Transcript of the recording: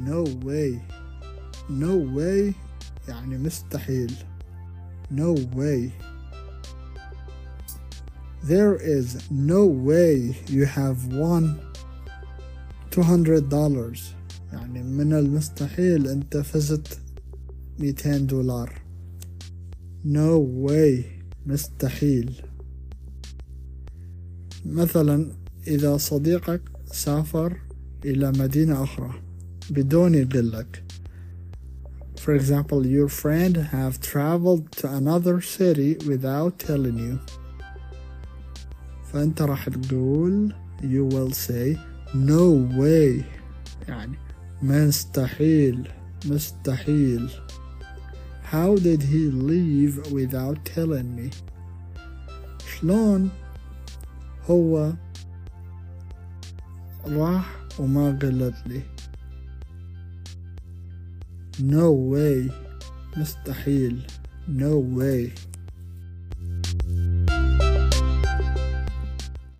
no way. No way. يعني مستحيل. No way. There is no way you have won $200 يعني من المستحيل أنت فزت 200 دولار. No way. مستحيل. مثلا إذا صديقك سافر إلى مدينة أخرى. بدون يقلك For example, your friend have traveled to another city without telling you. فأنت راح تقول you will say no way يعني مستحيل مستحيل How did he leave without telling me? شلون هو راح وما قلت لي No way مستحيل No way